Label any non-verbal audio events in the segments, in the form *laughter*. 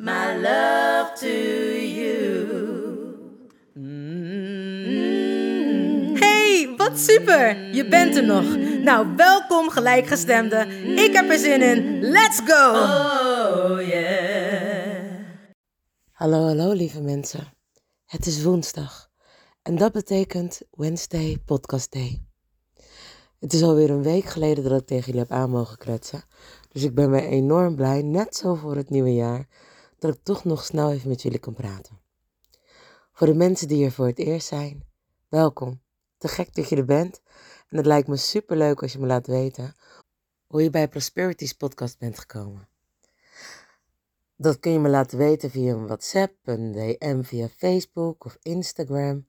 my love to you. Hey, wat super! Je bent er nog. Nou, welkom gelijkgestemde. Ik heb er zin in. Let's go! Oh yeah. Hallo, hallo lieve mensen. Het is woensdag en dat betekent Wednesday Podcast Day. Het is alweer een week geleden dat ik tegen jullie heb aan mogen kletsen. Dus ik ben weer enorm blij, net zo voor het nieuwe jaar, dat ik toch nog snel even met jullie kan praten. Voor de mensen die hier voor het eerst zijn, welkom. Te gek dat je er bent. En het lijkt me super leuk als je me laat weten hoe je bij Prosperities podcast bent gekomen. Dat kun je me laten weten via een WhatsApp, een DM via Facebook of Instagram.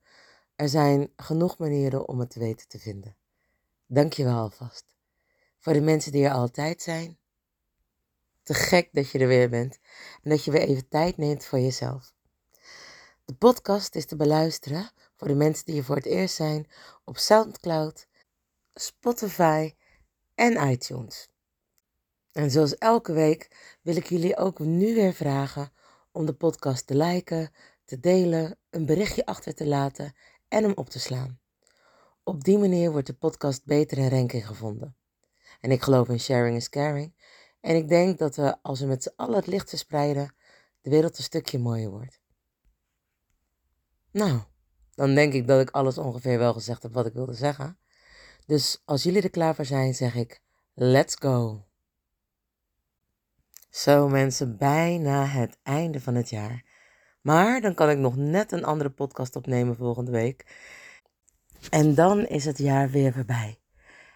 Er zijn genoeg manieren om het te weten te vinden. Dank je wel alvast. Voor de mensen die er altijd zijn, te gek dat je er weer bent en dat je weer even tijd neemt voor jezelf. De podcast is te beluisteren voor de mensen die er voor het eerst zijn op SoundCloud, Spotify en iTunes. En zoals elke week wil ik jullie ook nu weer vragen om de podcast te liken, te delen, een berichtje achter te laten en hem op te slaan. Op die manier wordt de podcast beter in ranking gevonden. En ik geloof in sharing is caring. En ik denk dat we, als we met z'n allen het licht verspreiden, de wereld een stukje mooier wordt. Nou, dan denk ik dat ik alles ongeveer wel gezegd heb wat ik wilde zeggen. Dus als jullie er klaar voor zijn, zeg ik: let's go. Zo mensen, bijna het einde van het jaar. Maar dan kan ik nog net een andere podcast opnemen volgende week. En dan is het jaar weer voorbij.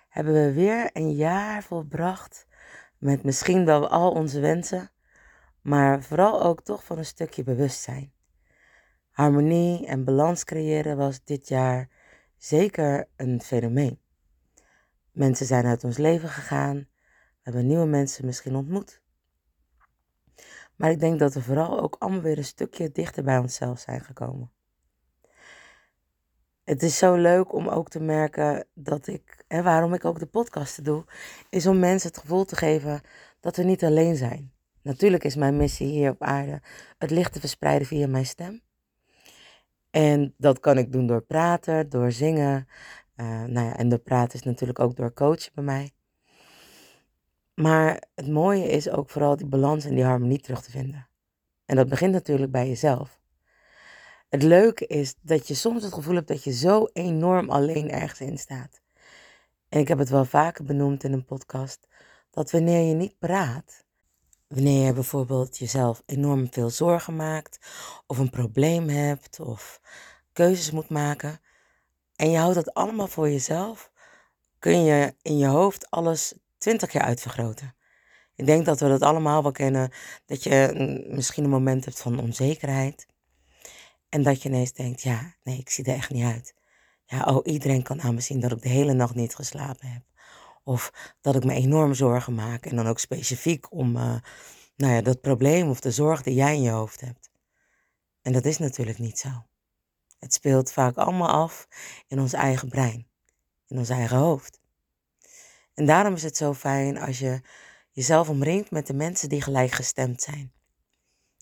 Hebben we weer een jaar volbracht met misschien wel al onze wensen, maar vooral ook toch van een stukje bewustzijn. Harmonie en balans creëren was dit jaar zeker een fenomeen. Mensen zijn uit ons leven gegaan, we hebben nieuwe mensen misschien ontmoet. Maar ik denk dat we vooral ook allemaal weer een stukje dichter bij onszelf zijn gekomen. Het is zo leuk om ook te merken dat ik, en waarom ik ook de podcasten doe, is om mensen het gevoel te geven dat we niet alleen zijn. Natuurlijk is mijn missie hier op aarde het licht te verspreiden via mijn stem. En dat kan ik doen door praten, door zingen. Uh, nou ja, en door praten is natuurlijk ook door coachen bij mij. Maar het mooie is ook vooral die balans en die harmonie terug te vinden. En dat begint natuurlijk bij jezelf. Het leuke is dat je soms het gevoel hebt dat je zo enorm alleen ergens in staat. En ik heb het wel vaker benoemd in een podcast, dat wanneer je niet praat, wanneer je bijvoorbeeld jezelf enorm veel zorgen maakt, of een probleem hebt, of keuzes moet maken, en je houdt dat allemaal voor jezelf, kun je in je hoofd alles twintig keer uitvergroten. Ik denk dat we dat allemaal wel kennen, dat je misschien een moment hebt van onzekerheid. En dat je ineens denkt, ja, nee, ik zie er echt niet uit. Ja, oh, iedereen kan aan me zien dat ik de hele nacht niet geslapen heb. Of dat ik me enorm zorgen maak. En dan ook specifiek om uh, nou ja, dat probleem of de zorg die jij in je hoofd hebt. En dat is natuurlijk niet zo. Het speelt vaak allemaal af in ons eigen brein, in ons eigen hoofd. En daarom is het zo fijn als je jezelf omringt met de mensen die gelijkgestemd zijn.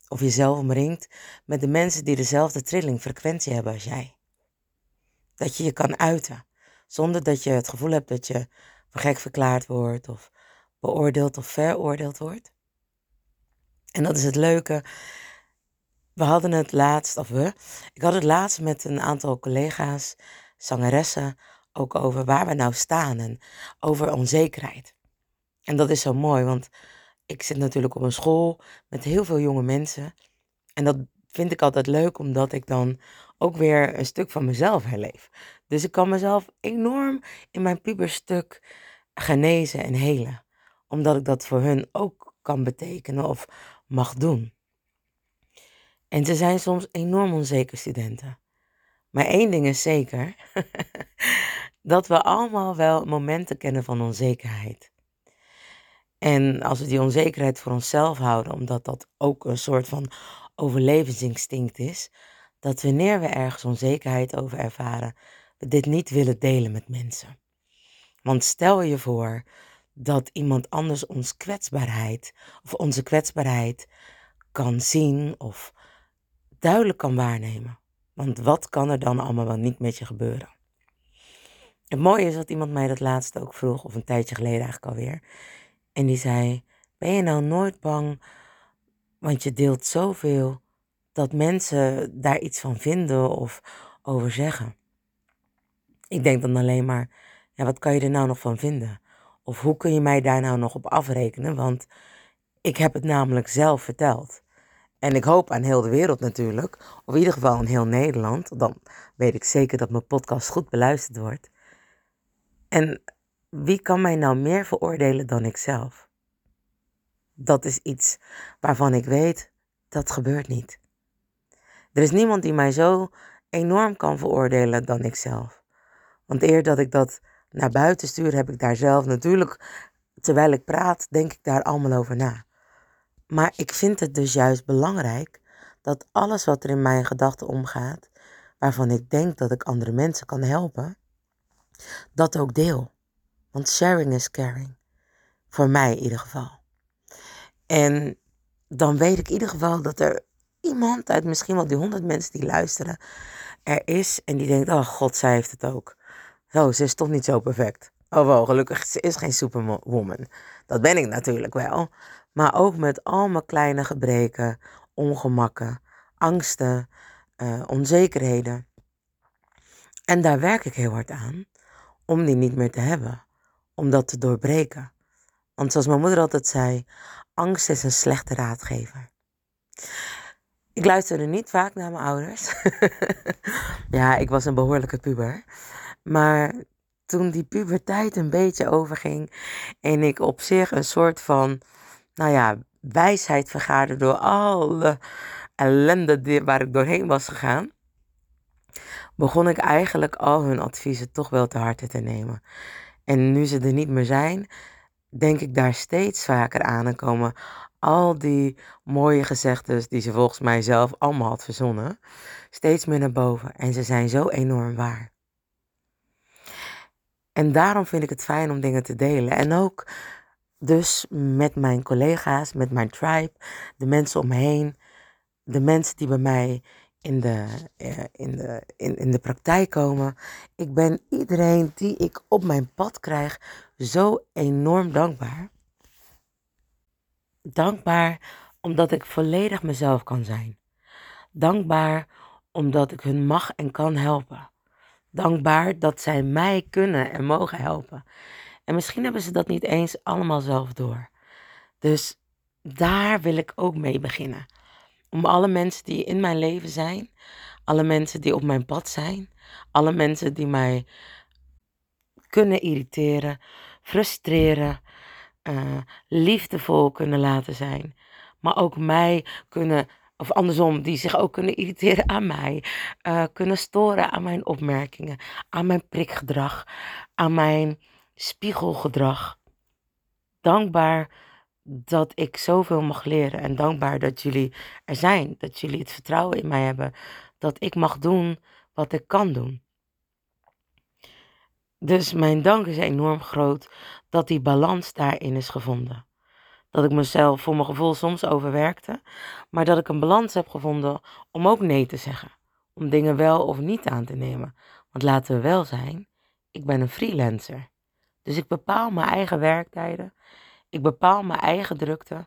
Of jezelf omringt met de mensen die dezelfde trilling, frequentie hebben als jij. Dat je je kan uiten, zonder dat je het gevoel hebt dat je gek verklaard wordt of beoordeeld of veroordeeld wordt. En dat is het leuke. we hadden het laatst, of we, ik had het laatst met een aantal collega's, zangeressen, ook over waar we nou staan en over onzekerheid. En dat is zo mooi, want ik zit natuurlijk op een school met heel veel jonge mensen. En dat vind ik altijd leuk, omdat ik dan ook weer een stuk van mezelf herleef. Dus ik kan mezelf enorm in mijn puberstuk genezen en helen. Omdat ik dat voor hun ook kan betekenen of mag doen. En ze zijn soms enorm onzeker studenten. Maar één ding is zeker: *laughs* dat we allemaal wel momenten kennen van onzekerheid. En als we die onzekerheid voor onszelf houden, omdat dat ook een soort van overlevingsinstinct is, dat wanneer we ergens onzekerheid over ervaren, we dit niet willen delen met mensen. Want stel je voor dat iemand anders ons kwetsbaarheid of onze kwetsbaarheid kan zien of duidelijk kan waarnemen. Want wat kan er dan allemaal wel niet met je gebeuren? Het mooie is dat iemand mij dat laatste ook vroeg, of een tijdje geleden eigenlijk alweer. En die zei: Ben je nou nooit bang, want je deelt zoveel, dat mensen daar iets van vinden of over zeggen? Ik denk dan alleen maar: ja, wat kan je er nou nog van vinden? Of hoe kun je mij daar nou nog op afrekenen? Want ik heb het namelijk zelf verteld. En ik hoop aan heel de wereld natuurlijk, of in ieder geval in heel Nederland. Dan weet ik zeker dat mijn podcast goed beluisterd wordt. En wie kan mij nou meer veroordelen dan ikzelf? Dat is iets waarvan ik weet dat gebeurt niet. Er is niemand die mij zo enorm kan veroordelen dan ikzelf. Want eer dat ik dat naar buiten stuur, heb ik daar zelf natuurlijk, terwijl ik praat, denk ik daar allemaal over na. Maar ik vind het dus juist belangrijk dat alles wat er in mijn gedachten omgaat, waarvan ik denk dat ik andere mensen kan helpen, dat ook deel. Want sharing is caring. Voor mij in ieder geval. En dan weet ik in ieder geval dat er iemand uit misschien wel die honderd mensen die luisteren, er is en die denkt, oh god, zij heeft het ook. Zo, ze is toch niet zo perfect. Oh wel, gelukkig, ze is geen superwoman. Dat ben ik natuurlijk wel. Maar ook met al mijn kleine gebreken, ongemakken, angsten, uh, onzekerheden. En daar werk ik heel hard aan om die niet meer te hebben. Om dat te doorbreken. Want zoals mijn moeder altijd zei, angst is een slechte raadgever. Ik luisterde niet vaak naar mijn ouders. *laughs* ja, ik was een behoorlijke puber. Maar toen die puberteit een beetje overging en ik op zich een soort van nou ja, wijsheid vergaarde door alle ellende waar ik doorheen was gegaan, begon ik eigenlijk al hun adviezen toch wel te harte te nemen. En nu ze er niet meer zijn, denk ik daar steeds vaker aan en komen al die mooie gezegdes die ze volgens mij zelf allemaal had verzonnen, steeds meer naar boven. En ze zijn zo enorm waar. En daarom vind ik het fijn om dingen te delen. En ook dus met mijn collega's, met mijn tribe, de mensen om me de mensen die bij mij in de, eh, in, de, in, in de praktijk komen. Ik ben iedereen die ik op mijn pad krijg zo enorm dankbaar. Dankbaar omdat ik volledig mezelf kan zijn. Dankbaar omdat ik hun mag en kan helpen. Dankbaar dat zij mij kunnen en mogen helpen. En misschien hebben ze dat niet eens allemaal zelf door. Dus daar wil ik ook mee beginnen. Om alle mensen die in mijn leven zijn, alle mensen die op mijn pad zijn, alle mensen die mij kunnen irriteren, frustreren, uh, liefdevol kunnen laten zijn, maar ook mij kunnen, of andersom, die zich ook kunnen irriteren aan mij, uh, kunnen storen aan mijn opmerkingen, aan mijn prikgedrag, aan mijn spiegelgedrag. Dankbaar dat ik zoveel mag leren en dankbaar dat jullie er zijn, dat jullie het vertrouwen in mij hebben, dat ik mag doen wat ik kan doen. Dus mijn dank is enorm groot dat die balans daarin is gevonden. Dat ik mezelf voor mijn gevoel soms overwerkte, maar dat ik een balans heb gevonden om ook nee te zeggen. Om dingen wel of niet aan te nemen. Want laten we wel zijn, ik ben een freelancer. Dus ik bepaal mijn eigen werktijden. Ik bepaal mijn eigen drukte.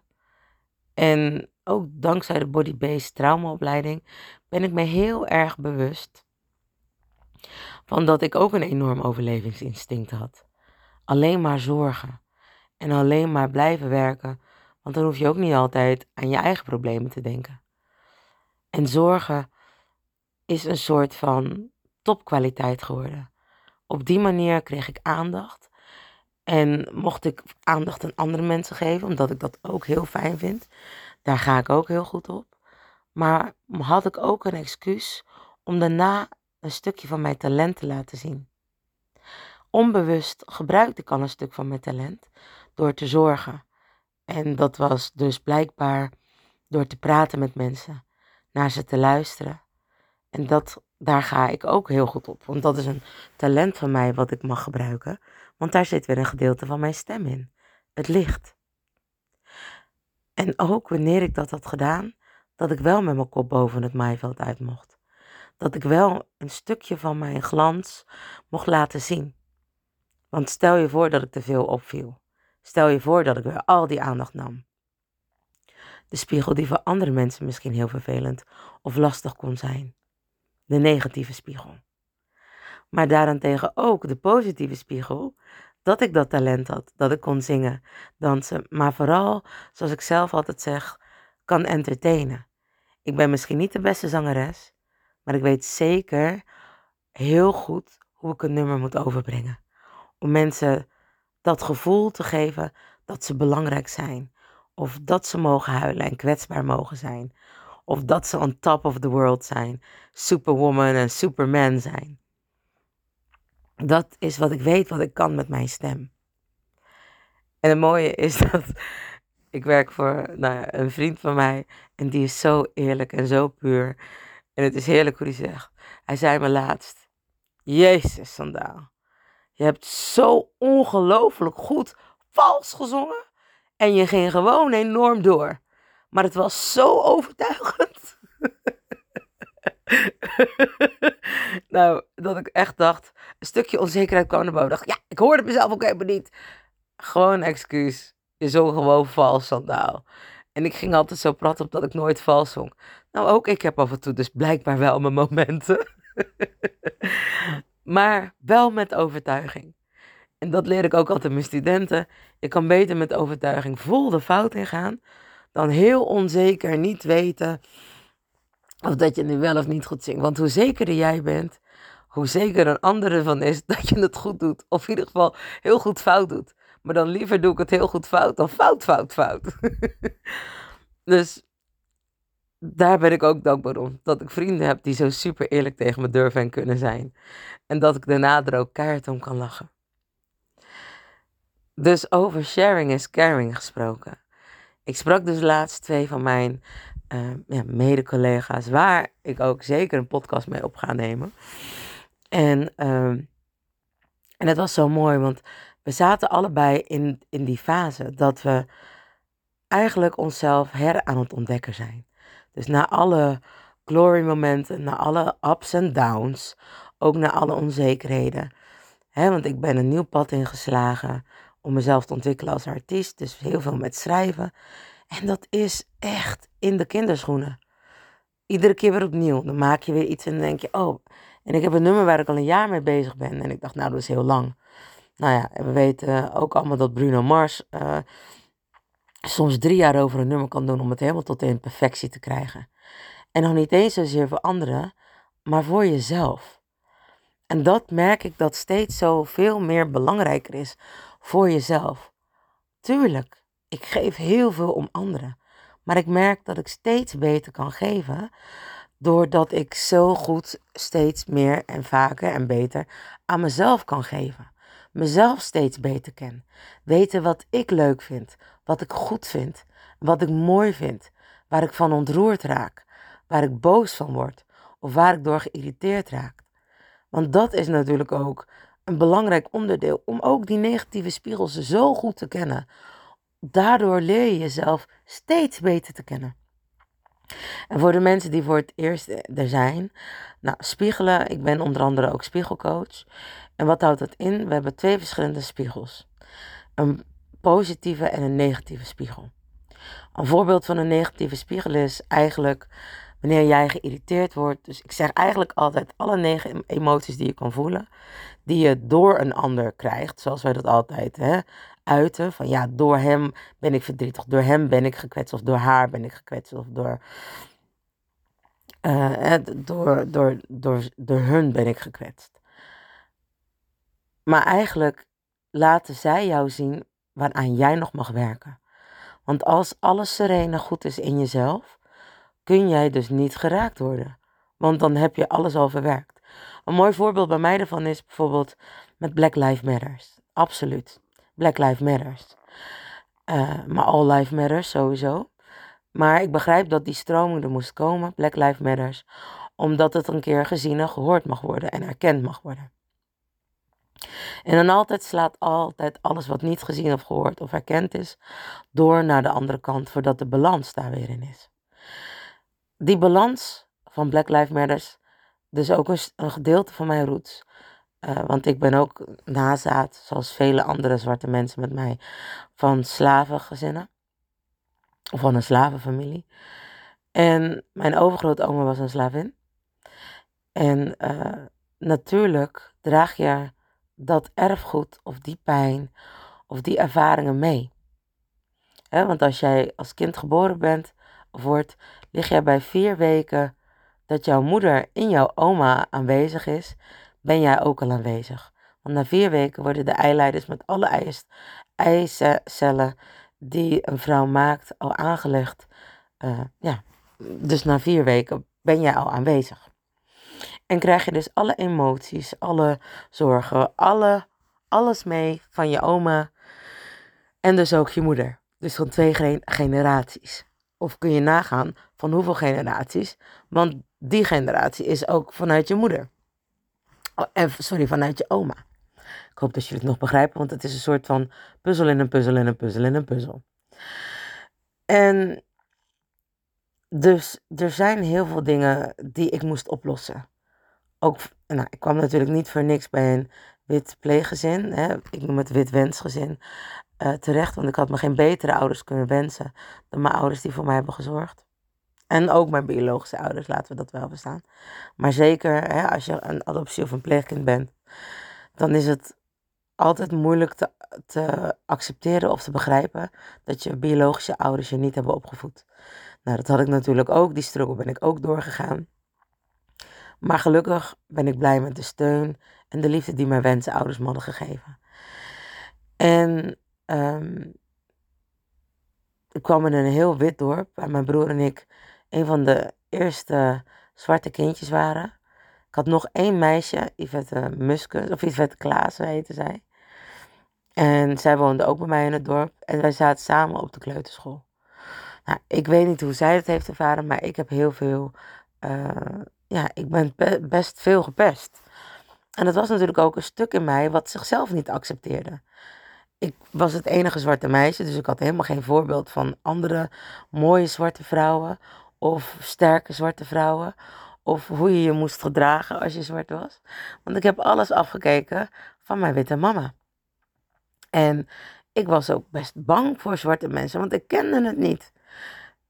En ook dankzij de body-based traumaopleiding, ben ik me heel erg bewust van dat ik ook een enorm overlevingsinstinct had. Alleen maar zorgen en alleen maar blijven werken, want dan hoef je ook niet altijd aan je eigen problemen te denken. En zorgen is een soort van topkwaliteit geworden. Op die manier kreeg ik aandacht. En mocht ik aandacht aan andere mensen geven, omdat ik dat ook heel fijn vind. Daar ga ik ook heel goed op. Maar had ik ook een excuus om daarna een stukje van mijn talent te laten zien. Onbewust gebruikte ik al een stuk van mijn talent door te zorgen. En dat was dus blijkbaar door te praten met mensen, naar ze te luisteren. En dat, daar ga ik ook heel goed op, want dat is een talent van mij wat ik mag gebruiken, want daar zit weer een gedeelte van mijn stem in, het licht. En ook wanneer ik dat had gedaan, dat ik wel met mijn kop boven het maaiveld uit mocht. Dat ik wel een stukje van mijn glans mocht laten zien. Want stel je voor dat ik te veel opviel. Stel je voor dat ik weer al die aandacht nam. De spiegel die voor andere mensen misschien heel vervelend of lastig kon zijn. De negatieve spiegel. Maar daarentegen ook de positieve spiegel. Dat ik dat talent had, dat ik kon zingen, dansen, maar vooral, zoals ik zelf altijd zeg, kan entertainen. Ik ben misschien niet de beste zangeres, maar ik weet zeker heel goed hoe ik een nummer moet overbrengen. Om mensen dat gevoel te geven dat ze belangrijk zijn. Of dat ze mogen huilen en kwetsbaar mogen zijn. Of dat ze on top of the world zijn. Superwoman en superman zijn. Dat is wat ik weet, wat ik kan met mijn stem. En het mooie is *laughs* dat ik werk voor nou een vriend van mij. En die is zo eerlijk en zo puur. En het is heerlijk hoe hij zegt. Hij zei me laatst. Jezus, Sandaal. Je hebt zo ongelooflijk goed vals gezongen. En je ging gewoon enorm door. Maar het was zo overtuigend. *laughs* nou, dat ik echt dacht, een stukje onzekerheid kwam naar boven. dacht, ja, ik hoorde mezelf ook helemaal niet. Gewoon excuus. Je zong gewoon vals, Sandaal. En ik ging altijd zo prat op dat ik nooit vals zong. Nou, ook ik heb af en toe dus blijkbaar wel mijn momenten. *laughs* maar wel met overtuiging. En dat leer ik ook altijd mijn studenten. Je kan beter met overtuiging vol de fout ingaan dan heel onzeker niet weten of dat je nu wel of niet goed zingt. Want hoe zekerder jij bent, hoe zeker een ander ervan is *laughs* dat je het goed doet. Of in ieder geval heel goed fout doet. Maar dan liever doe ik het heel goed fout dan fout, fout, fout. *laughs* dus daar ben ik ook dankbaar om. Dat ik vrienden heb die zo super eerlijk tegen me durven en kunnen zijn. En dat ik daarna er ook keihard om kan lachen. Dus over sharing is caring gesproken. Ik sprak dus laatst twee van mijn uh, ja, mede-collega's, waar ik ook zeker een podcast mee op ga nemen. En, uh, en het was zo mooi, want we zaten allebei in, in die fase dat we eigenlijk onszelf her aan het ontdekken zijn. Dus na alle glory momenten, na alle ups en downs, ook na alle onzekerheden. Hè, want ik ben een nieuw pad ingeslagen om mezelf te ontwikkelen als artiest. Dus heel veel met schrijven. En dat is echt in de kinderschoenen. Iedere keer weer opnieuw. Dan maak je weer iets en dan denk je, oh. En ik heb een nummer waar ik al een jaar mee bezig ben. En ik dacht, nou, dat is heel lang. Nou ja, we weten ook allemaal dat Bruno Mars uh, soms drie jaar over een nummer kan doen om het helemaal tot in perfectie te krijgen. En nog niet eens zozeer voor anderen, maar voor jezelf. En dat merk ik dat steeds zo veel meer belangrijker is voor jezelf. Tuurlijk, ik geef heel veel om anderen. Maar ik merk dat ik steeds beter kan geven. Doordat ik zo goed steeds meer en vaker en beter aan mezelf kan geven. Mezelf steeds beter ken. Weten wat ik leuk vind. Wat ik goed vind. Wat ik mooi vind. Waar ik van ontroerd raak. Waar ik boos van word. Of waar ik door geïrriteerd raak. Want dat is natuurlijk ook een belangrijk onderdeel om ook die negatieve spiegels zo goed te kennen. Daardoor leer je jezelf steeds beter te kennen. En voor de mensen die voor het eerst er zijn, nou, spiegelen, ik ben onder andere ook spiegelcoach. En wat houdt dat in? We hebben twee verschillende spiegels: een positieve en een negatieve spiegel. Een voorbeeld van een negatieve spiegel is eigenlijk wanneer jij geïrriteerd wordt. Dus ik zeg eigenlijk altijd alle negen emoties die je kan voelen, die je door een ander krijgt, zoals wij dat altijd hè, uiten. Van ja, door hem ben ik verdrietig, door hem ben ik gekwetst, of door haar ben ik gekwetst, of door, uh, door, door, door, door hun ben ik gekwetst. Maar eigenlijk laten zij jou zien waaraan jij nog mag werken. Want als alles serene goed is in jezelf, kun jij dus niet geraakt worden. Want dan heb je alles al verwerkt. Een mooi voorbeeld bij mij daarvan is bijvoorbeeld met Black Lives Matters. Absoluut. Black Lives Matters. Uh, maar All Lives Matters sowieso. Maar ik begrijp dat die stroming er moest komen, Black Lives Matters, omdat het een keer gezien en gehoord mag worden en erkend mag worden. En dan altijd slaat altijd alles wat niet gezien of gehoord of erkend is, door naar de andere kant, voordat de balans daar weer in is. Die balans van Black Lives Matters, dus ook een, gedeelte van mijn roots. Uh, want ik ben ook nazaat, zoals vele andere zwarte mensen met mij, van slavengezinnen. Of van een slavenfamilie. En mijn overgrootoma was een slavin. En uh, natuurlijk draag je dat erfgoed of die pijn of die ervaringen mee. want als jij als kind geboren bent wordt, lig jij bij vier weken dat jouw moeder in jouw oma aanwezig is, ben jij ook al aanwezig. Want na vier weken worden de eileiders met alle eicellen die een vrouw maakt al aangelegd. Uh, ja, dus na vier weken ben jij al aanwezig. En krijg je dus alle emoties, alle zorgen, alle, alles mee van je oma en dus ook je moeder. Dus van twee generaties. Of kun je nagaan van hoeveel generaties? Want die generatie is ook vanuit je moeder. Oh, en, sorry, vanuit je oma. Ik hoop dat jullie het nog begrijpen, want het is een soort van puzzel in een puzzel in een puzzel in een puzzel. En dus er zijn heel veel dingen die ik moest oplossen ook, nou, ik kwam natuurlijk niet voor niks bij een wit pleeggezin, hè, ik noem het wit wensgezin, uh, terecht. Want ik had me geen betere ouders kunnen wensen dan mijn ouders die voor mij hebben gezorgd. En ook mijn biologische ouders, laten we dat wel bestaan. Maar zeker hè, als je een adoptie of een pleegkind bent, dan is het altijd moeilijk te, te accepteren of te begrijpen dat je biologische ouders je niet hebben opgevoed. Nou, dat had ik natuurlijk ook. Die struggle ben ik ook doorgegaan. Maar gelukkig ben ik blij met de steun en de liefde die mijn wensen ouders me hadden gegeven. En um, ik kwam in een heel wit dorp waar mijn broer en ik een van de eerste zwarte kindjes waren. Ik had nog één meisje, Yvette Muskus, of Yvette Klaas heette zij. En zij woonde ook bij mij in het dorp. En wij zaten samen op de kleuterschool. Nou, ik weet niet hoe zij het heeft ervaren, maar ik heb heel veel uh, ja, ik ben best veel gepest. En dat was natuurlijk ook een stuk in mij wat zichzelf niet accepteerde. Ik was het enige zwarte meisje, dus ik had helemaal geen voorbeeld van andere mooie zwarte vrouwen of sterke zwarte vrouwen. Of hoe je je moest gedragen als je zwart was. Want ik heb alles afgekeken van mijn witte mama. En ik was ook best bang voor zwarte mensen, want ik kende het niet.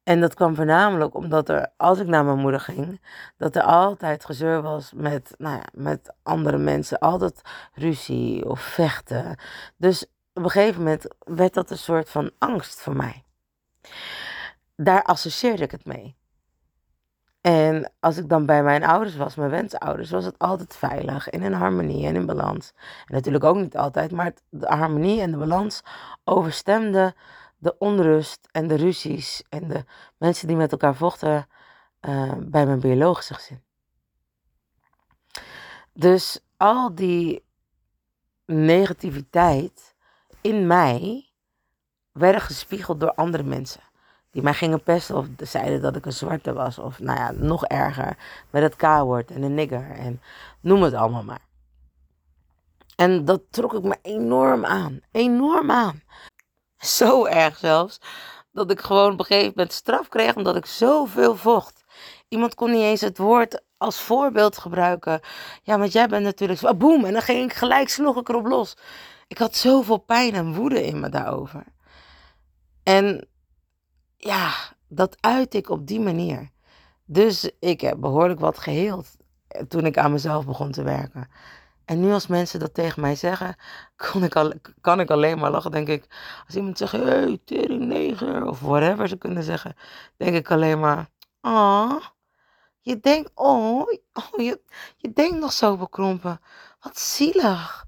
En dat kwam voornamelijk omdat er, als ik naar mijn moeder ging, dat er altijd gezeur was met, nou ja, met andere mensen. Altijd ruzie of vechten. Dus op een gegeven moment werd dat een soort van angst voor mij. Daar associeerde ik het mee. En als ik dan bij mijn ouders was, mijn wensouders, was het altijd veilig en in harmonie en in balans. En natuurlijk ook niet altijd, maar de harmonie en de balans overstemden de onrust en de ruzies en de mensen die met elkaar vochten uh, bij mijn biologische gezin. Dus al die negativiteit in mij werden gespiegeld door andere mensen. Die mij gingen pesten of zeiden dat ik een zwarte was. Of nou ja, nog erger. Met het K-woord en een nigger. En noem het allemaal maar. En dat trok ik me enorm aan. Enorm aan. *laughs* Zo erg zelfs. Dat ik gewoon op een gegeven moment straf kreeg omdat ik zoveel vocht. Iemand kon niet eens het woord als voorbeeld gebruiken. Ja, want jij bent natuurlijk. Boem, en dan ging ik gelijk sloeg ik erop los. Ik had zoveel pijn en woede in me daarover. En ja, dat uit ik op die manier. Dus ik heb behoorlijk wat geheeld eh, toen ik aan mezelf begon te werken. En nu als mensen dat tegen mij zeggen, *laughs* kan ik, al, kan ik alleen maar lachen. Denk ik, als iemand zegt, hey, tering neger, of whatever ze kunnen zeggen, denk ik alleen maar, ah, je denkt, oh, oh je, je denkt nog zo bekrompen. Wat zielig.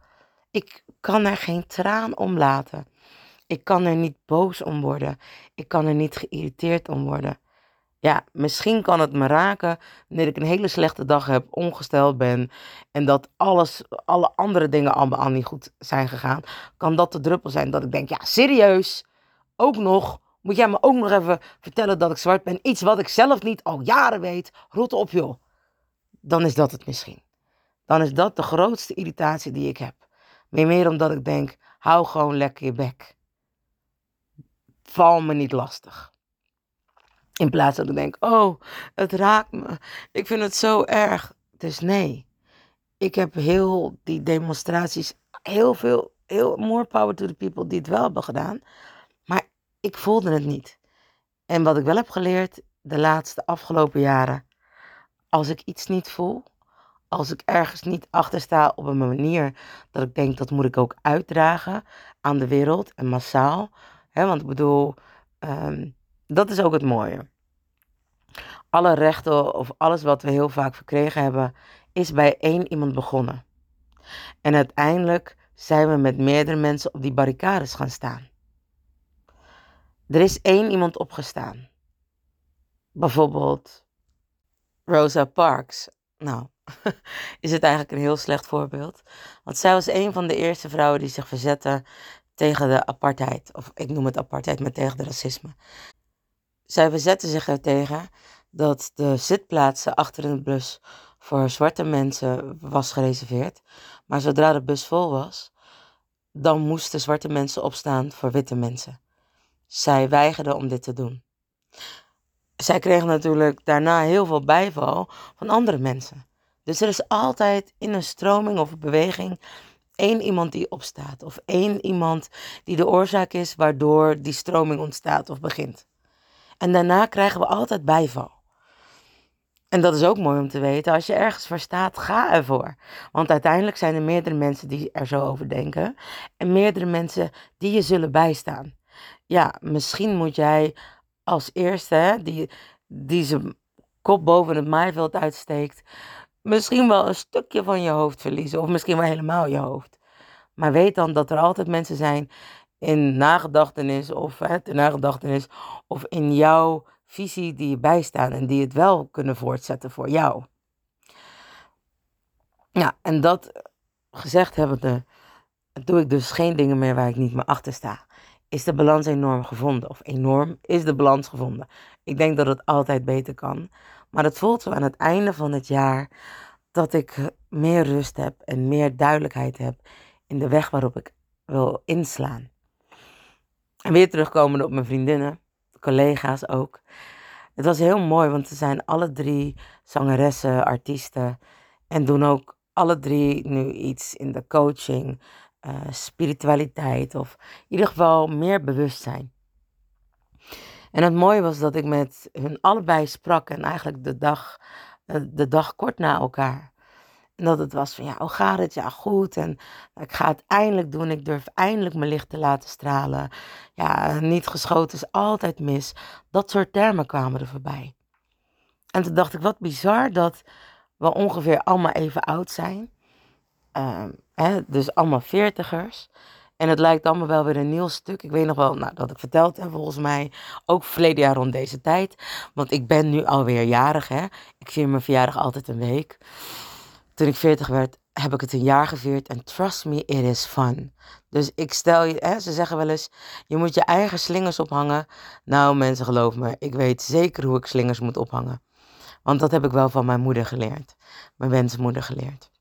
Ik kan er geen traan om laten. Ik kan er niet boos om worden. Ik kan er niet geïrriteerd om worden. Ja, misschien kan het me raken wanneer ik een hele slechte dag heb, ongesteld ben en dat alles, alle andere dingen allemaal niet goed zijn gegaan. Kan dat de druppel zijn dat ik denk, ja serieus, ook nog, moet jij me ook nog even vertellen dat ik zwart ben? Iets wat ik zelf niet al jaren weet. Rot op joh. Dan is dat het misschien. Dan is dat de grootste irritatie die ik heb. Meer meer omdat ik denk, hou gewoon lekker je bek. Val me niet lastig. In plaats dat ik denk, oh, het raakt me. Ik vind het zo erg. Dus nee, ik heb heel die demonstraties, heel veel, heel more power to the people die het wel hebben gedaan. Maar ik voelde het niet. En wat ik wel heb geleerd de laatste afgelopen jaren, als ik iets niet voel, als ik ergens niet achter sta op een manier dat ik denk dat moet ik ook uitdragen aan de wereld en massaal. Want ik bedoel, um, dat is ook het mooie. Alle rechten of alles wat we heel vaak verkregen hebben, is bij één iemand begonnen. En uiteindelijk zijn we met meerdere mensen op die barricades gaan staan. Er is één iemand opgestaan. Bijvoorbeeld Rosa Parks. Nou, *laughs* is het eigenlijk een heel slecht voorbeeld. Want zij was een van de eerste vrouwen die zich verzette tegen de apartheid. Of ik noem het apartheid, maar tegen de racisme. Zij verzette zich er tegen dat de zitplaatsen achter in de bus voor zwarte mensen was gereserveerd. Maar zodra de bus vol was, dan moesten zwarte mensen opstaan voor witte mensen. Zij weigerden om dit te doen. Zij kregen natuurlijk daarna heel veel bijval van andere mensen. Dus er is altijd in een stroming of beweging één iemand die opstaat. Of één iemand die de oorzaak is waardoor die stroming ontstaat of begint. En daarna krijgen we altijd bijval. En dat is ook mooi om te weten. Als je ergens voor staat, ga ervoor. Want uiteindelijk zijn er meerdere mensen die er zo over denken. En meerdere mensen die je zullen bijstaan. Ja, misschien moet jij als eerste, hè, die, die zijn kop boven het maaiveld uitsteekt, misschien wel een stukje van je hoofd verliezen. Of misschien wel helemaal je hoofd. Maar weet dan dat er altijd mensen zijn in nagedachtenis of hè, nagedachtenis of in jouw visie die je bijstaan en die het wel kunnen voortzetten voor jou. Ja, en dat gezegd hebbende, doe ik dus geen dingen meer waar ik niet meer achter sta. Is de balans enorm gevonden? Of enorm is de balans gevonden? Ik denk dat het altijd beter kan. Maar het voelt zo aan het einde van het jaar dat ik meer rust heb en meer duidelijkheid heb in de weg waarop ik wil inslaan. En weer terugkomen op mijn vriendinnen collega's ook. Het was heel mooi, want ze zijn alle drie zangeressen, artiesten. En doen ook alle drie nu iets in de coaching, uh, spiritualiteit of in ieder geval meer bewustzijn. En het mooie was dat ik met hun allebei sprak en eigenlijk de dag, eh, de dag kort na elkaar. En dat het was van, ja, hoe gaat het? Ja, goed. En ik ga het eindelijk doen. Ik durf eindelijk mijn licht te laten stralen. Ja, niet geschoten is altijd mis. Dat soort termen kwamen er voorbij. En toen dacht ik, wat bizar dat we ongeveer allemaal even oud zijn. Ehm, hè, dus allemaal veertigers. En het lijkt allemaal wel weer een nieuw stuk. Ik weet nog wel nou, dat ik verteld heb, volgens mij, ook verleden jaar rond deze tijd. Want ik ben nu alweer jarig, hè. Ik vier mijn verjaardag altijd een week. Toen ik 40 werd, heb ik het een jaar gevierd. En trust me, it is fun. Dus ik stel je, hè, ze zeggen wel eens, je moet je eigen slingers ophangen. Nou mensen, geloof me, ik weet zeker hoe ik slingers moet ophangen. Want dat heb ik wel van mijn moeder geleerd. Mijn wensmoeder geleerd.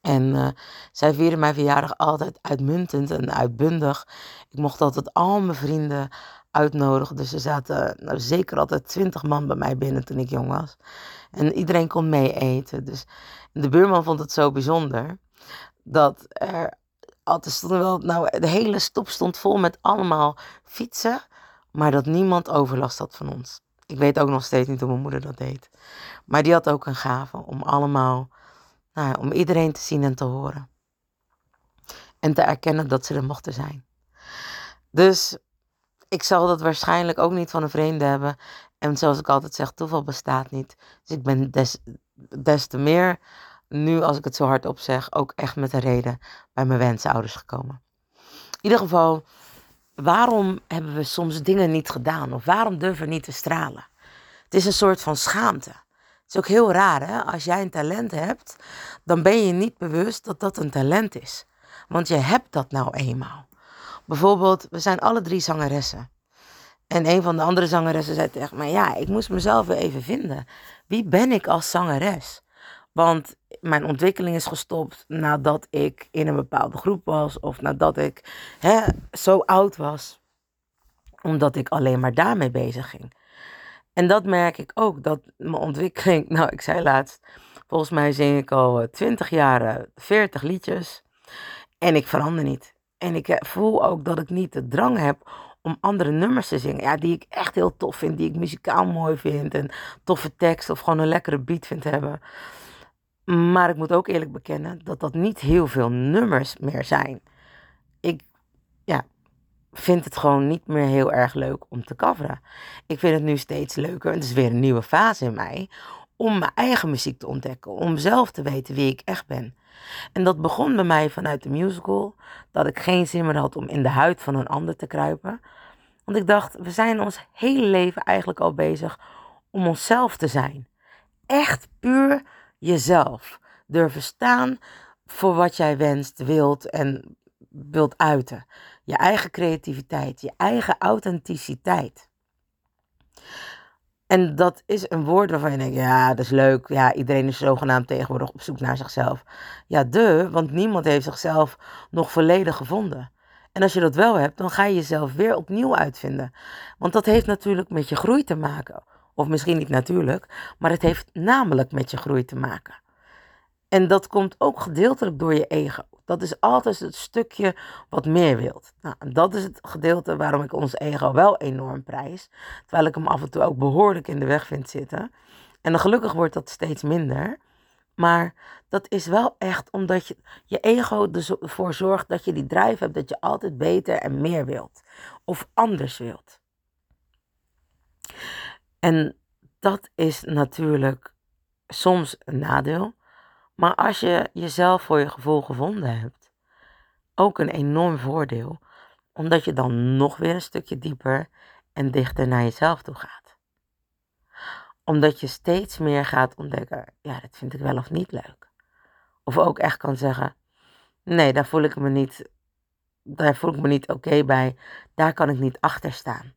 En uh, zij vierden mijn verjaardag altijd uitmuntend en uitbundig. Ik mocht altijd al mijn vrienden uitnodigen. Dus er zaten nou, zeker altijd twintig man bij mij binnen toen ik jong was. En iedereen kon mee eten. Dus de buurman vond het zo bijzonder dat er altijd stonden wel, nou, de hele stop stond vol met allemaal fietsen Maar dat niemand overlast had van ons. Ik weet ook nog steeds niet hoe mijn moeder dat deed. Maar die had ook een gave om allemaal, nou om iedereen te zien en te horen. En te erkennen dat ze er mochten zijn. Dus ik zal dat waarschijnlijk ook niet van een vreemde hebben. En zoals ik altijd zeg, toeval bestaat niet. Dus ik ben des, des te meer, nu als ik het zo hardop zeg, ook echt met een reden bij mijn wensouders gekomen. In ieder geval, waarom hebben we soms dingen niet gedaan? Of waarom durven we niet te stralen? Het is een soort van schaamte. Het is ook heel raar, hè? Als jij een talent hebt, dan ben je niet bewust dat dat een talent is. Want je hebt dat nou eenmaal. Bijvoorbeeld, we zijn alle drie zangeressen. En een van de andere zangeressen zei tegen mij: Ja, ik moest mezelf weer even vinden. Wie ben ik als zangeres? Want mijn ontwikkeling is gestopt nadat ik in een bepaalde groep was. Of nadat ik hè, zo oud was. Omdat ik alleen maar daarmee bezig ging. En dat merk ik ook. Dat mijn ontwikkeling. *laughs* Nou, ik zei laatst. Volgens mij zing ik al 20 jaar 40 liedjes. En ik verander niet. En ik eh, voel ook dat ik niet de drang heb om andere nummers te zingen. Ja, die ik echt heel tof vind, die ik muzikaal mooi vind. En toffe tekst of gewoon een lekkere beat vind hebben. Maar ik moet ook eerlijk bekennen dat dat niet heel veel nummers meer zijn. Ik ja, vind het gewoon niet meer heel erg leuk om te coveren. Ik vind het nu steeds leuker, het is weer een nieuwe fase in mij, om mijn eigen muziek te ontdekken. Om zelf te weten wie ik echt ben. En dat begon bij mij vanuit de musical. Dat ik geen zin meer had om in de huid van een ander te kruipen. Want ik dacht, we zijn ons hele leven eigenlijk al bezig om onszelf te zijn. Echt puur jezelf. Durven staan voor wat jij wenst, wilt en wilt uiten. Je eigen creativiteit, je eigen authenticiteit. En dat is een woord waarvan je denkt, ja, dat is leuk. Ja, iedereen is zogenaamd tegenwoordig op zoek naar zichzelf. Ja, de, want niemand heeft zichzelf nog volledig gevonden. En als je dat wel hebt, dan ga je jezelf weer opnieuw uitvinden. Want dat heeft natuurlijk met je groei te maken. Of misschien niet natuurlijk, maar het heeft namelijk met je groei te maken. En dat komt ook gedeeltelijk door je ego. Dat is altijd het stukje wat meer wilt. Nou, dat is het gedeelte waarom ik ons ego wel enorm prijs. Terwijl ik hem af en toe ook behoorlijk in de weg vind zitten. En gelukkig wordt dat steeds minder. Maar dat is wel echt omdat je, je ego ervoor zorgt dat je die drijf hebt dat je altijd beter en meer wilt. Of anders wilt. En dat is natuurlijk soms een nadeel. Maar als je jezelf voor je gevoel gevonden hebt, ook een enorm voordeel, omdat je dan nog weer een stukje dieper en dichter naar jezelf toe gaat. Omdat je steeds meer gaat ontdekken, ja, dat vind ik wel of niet leuk. Of ook echt kan zeggen, nee, daar voel ik me niet, daar voel ik me niet oké bij, daar kan ik niet achter staan.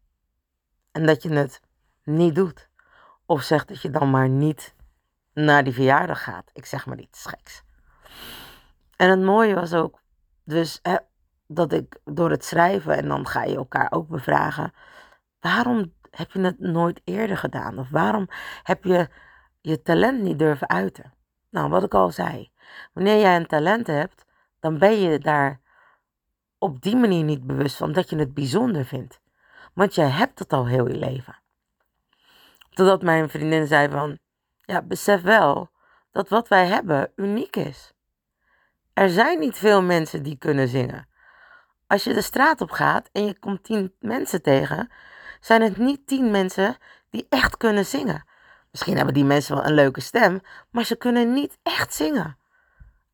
En dat je het niet doet. Of zegt dat je dan maar niet naar die verjaardag gaat. Ik zeg maar iets geks. En het mooie was ook, dus hè, dat ik door het schrijven, en dan ga je elkaar ook bevragen, waarom heb je het nooit eerder gedaan? Of waarom heb je je talent niet durven uiten? Nou, wat ik al zei, wanneer jij een talent hebt, dan ben je daar op die manier niet bewust van dat je het bijzonder vindt. Want jij hebt het al heel je leven. Totdat mijn vriendin zei van, ja, besef wel dat wat wij hebben uniek is. Er zijn niet veel mensen die kunnen zingen. Als je de straat op gaat en je komt tien mensen tegen, zijn het niet tien mensen die echt kunnen zingen. Misschien hebben die mensen wel een leuke stem, maar ze kunnen niet echt zingen.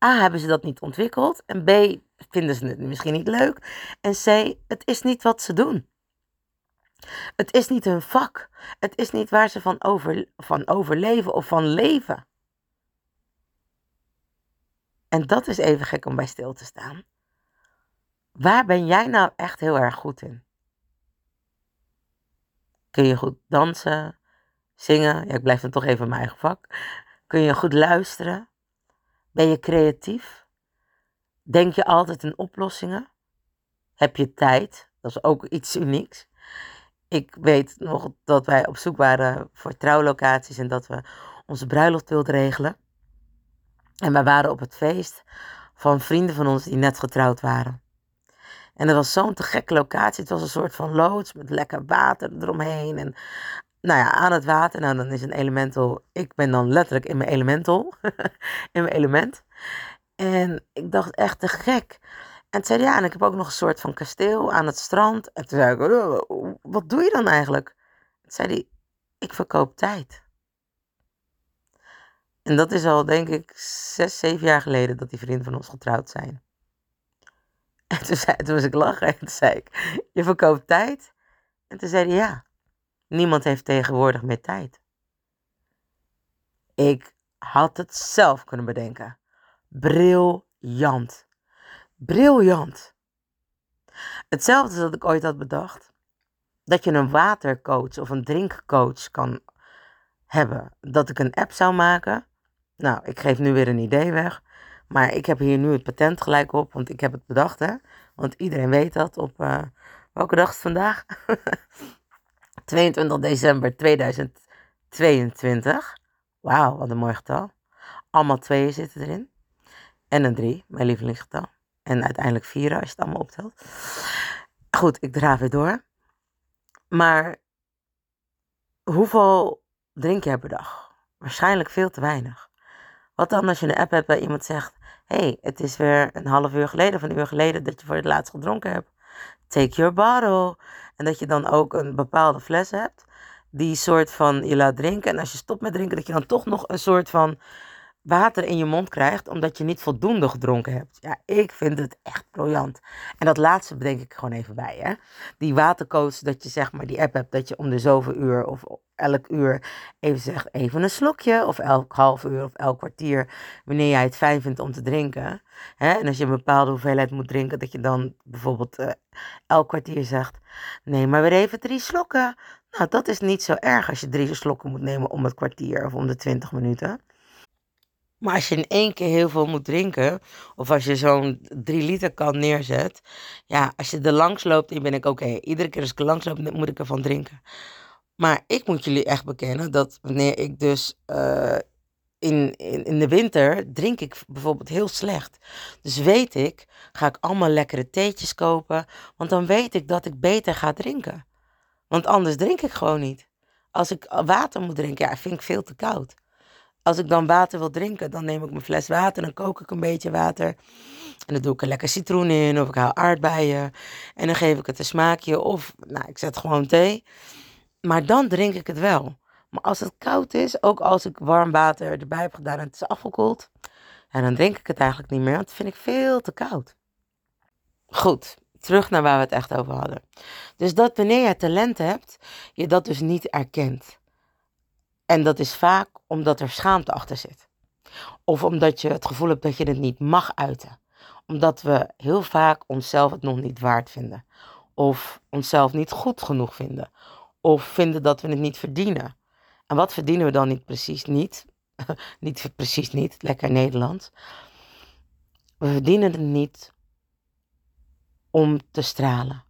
A, hebben ze dat niet ontwikkeld. En B, vinden ze het misschien niet leuk. En C, het is niet wat ze doen. Het is niet hun vak. Het is niet waar ze van, over, van overleven of van leven. En dat is even gek om bij stil te staan. Waar ben jij nou echt heel erg goed in? Kun je goed dansen, zingen? Ja, ik blijf dan toch even mijn eigen vak. Kun je goed luisteren? Ben je creatief? Denk je altijd in oplossingen? Heb je tijd? Dat is ook iets unieks ik weet nog dat wij op zoek waren voor trouwlocaties en dat we onze bruiloft wilden regelen. En wij waren op het feest van vrienden van ons die net getrouwd waren. En het was zo'n te gekke locatie. Het was een soort van loods met lekker water eromheen. En nou ja, aan het water. Nou, dan is een elemental. Ik ben dan letterlijk in mijn elemental. *laughs* in mijn element. En ik dacht echt te gek. En toen zei hij, ja, en ik heb ook nog een soort van kasteel aan het strand. En toen zei ik, oh, wat doe je dan eigenlijk? Toen zei hij, ik verkoop tijd. En dat is al, denk ik, zes, zeven jaar geleden dat die vrienden van ons getrouwd zijn. *laughs* En toen, toen was ik lachen en toen zei ik, je verkoopt tijd? En toen zei hij, ja, niemand heeft tegenwoordig meer tijd. Ik had het zelf kunnen bedenken. Briljant. Briljant. Hetzelfde dat ik ooit had bedacht. Dat je een watercoach of een drinkcoach kan hebben. Dat ik een app zou maken. Nou, ik geef nu weer een idee weg. Maar ik heb hier nu het patent gelijk op, want ik heb het bedacht, hè. Want iedereen weet dat op, uh, welke dag is het vandaag? *laughs* 22 december 2022. Wauw, wat een mooi getal. Allemaal tweeën zitten erin. En een drie, mijn lievelingsgetal. En uiteindelijk vier als je het allemaal optelt. Goed, ik draaf weer door. Maar hoeveel drink je per dag? Waarschijnlijk veel te weinig. Wat dan als je een app hebt waar iemand zegt: hey, het is weer een half uur geleden of een uur geleden dat je voor het laatst gedronken hebt. Take your bottle. En dat je dan ook een bepaalde fles hebt die soort van je laat drinken. En als je stopt met drinken, dat je dan toch nog een soort van water in je mond krijgt, omdat je niet voldoende gedronken hebt. Ja, ik vind het echt briljant. En dat laatste bedenk ik gewoon even bij, hè. Die watercoach, dat je zeg maar die app hebt, dat je om de zoveel uur of elk uur even zegt, even een slokje, of elk half uur of elk kwartier, wanneer jij het fijn vindt om te drinken. Hè? En als je een bepaalde hoeveelheid moet drinken, dat je dan bijvoorbeeld uh, elk kwartier zegt, neem maar weer even drie slokken. Nou, dat is niet zo erg als je drie slokken moet nemen om het kwartier of om de twintig minuten. Maar als je in één keer heel veel moet drinken, of als je zo'n drie liter kan neerzet, ja, als je er langs loopt, dan ben ik oké. Iedere keer als ik langs loop, moet ik ervan drinken. Maar ik moet jullie echt bekennen dat wanneer ik dus uh, in, in, in de winter drink ik bijvoorbeeld heel slecht. Dus weet ik, ga ik allemaal lekkere theetjes kopen, want dan weet ik dat ik beter ga drinken. Want anders drink ik gewoon niet. Als ik water moet drinken, ja, vind ik veel te koud als ik dan water wil drinken, dan neem ik mijn fles water, dan kook ik een beetje water. En dan doe ik er lekker citroen in, of ik haal aardbeien. En dan geef ik het een smaakje, of nou, ik zet gewoon thee. Maar dan drink ik het wel. Maar als het koud is, ook als ik warm water erbij heb gedaan en het is afgekoeld, en dan drink ik het eigenlijk niet meer, want dat vind ik veel te koud. Goed, terug naar waar we het echt over hadden. Dus dat wanneer je talent hebt, je dat dus niet erkent. En dat is vaak omdat er schaamte achter zit. Of omdat je het gevoel hebt dat je het niet mag uiten. Omdat we heel vaak onszelf het nog niet waard vinden. Of onszelf niet goed genoeg vinden. Of vinden dat we het niet verdienen. En wat verdienen we dan niet precies niet? *laughs* niet precies niet, lekker Nederlands. We verdienen het niet om te stralen.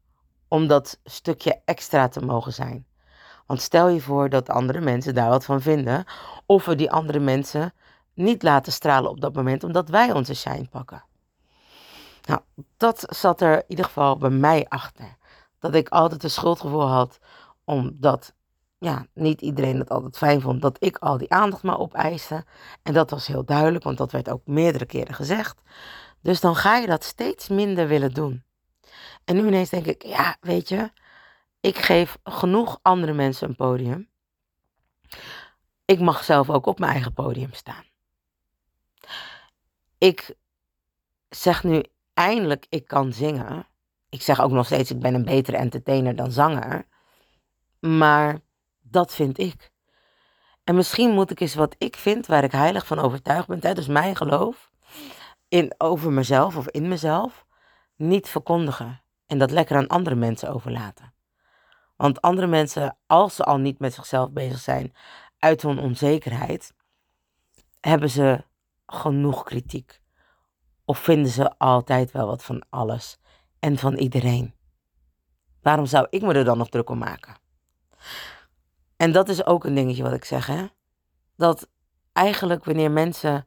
Om dat stukje extra te mogen zijn. Want stel je voor dat andere mensen daar wat van vinden. Of we die andere mensen niet laten stralen op dat moment omdat wij onze shine pakken. Nou, dat zat er in ieder geval bij mij achter. Dat ik altijd een schuldgevoel had omdat ja, niet iedereen het altijd fijn vond dat ik al die aandacht maar opeiste. En dat was heel duidelijk, want dat werd ook meerdere keren gezegd. Dus dan ga je dat steeds minder willen doen. En nu ineens denk ik, ja, weet je, ik geef genoeg andere mensen een podium. Ik mag zelf ook op mijn eigen podium staan. Ik zeg nu eindelijk, ik kan zingen. Ik zeg ook nog steeds, ik ben een betere entertainer dan zanger. Maar dat vind ik. En misschien moet ik eens wat ik vind, waar ik heilig van overtuigd ben, tijdens mijn geloof, in, over mezelf of in mezelf, niet verkondigen. En dat lekker aan andere mensen overlaten. Want andere mensen, als ze al niet met zichzelf bezig zijn uit hun onzekerheid, hebben ze genoeg kritiek. Of vinden ze altijd wel wat van alles en van iedereen. Waarom zou ik me er dan nog druk om maken? En dat is ook een dingetje wat ik zeg, hè? Dat eigenlijk wanneer mensen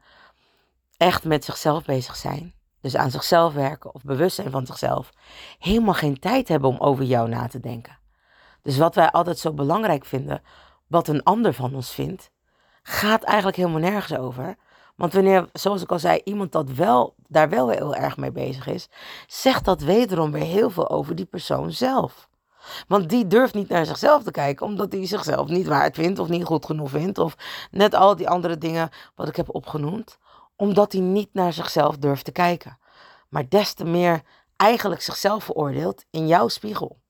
echt met zichzelf bezig zijn, dus aan zichzelf werken of bewustzijn van zichzelf, helemaal geen tijd hebben om over jou na te denken. Dus wat wij altijd zo belangrijk vinden, wat een ander van ons vindt, gaat eigenlijk helemaal nergens over. Want wanneer, zoals ik al zei, iemand dat wel, daar wel heel erg mee bezig is, zegt dat wederom weer heel veel over die persoon zelf. Want die durft niet naar zichzelf te kijken, omdat hij zichzelf niet waard vindt of niet goed genoeg vindt. Of net al die andere dingen wat ik heb opgenoemd. Omdat hij niet naar zichzelf durft te kijken. Maar des te meer eigenlijk zichzelf veroordeelt in jouw spiegel.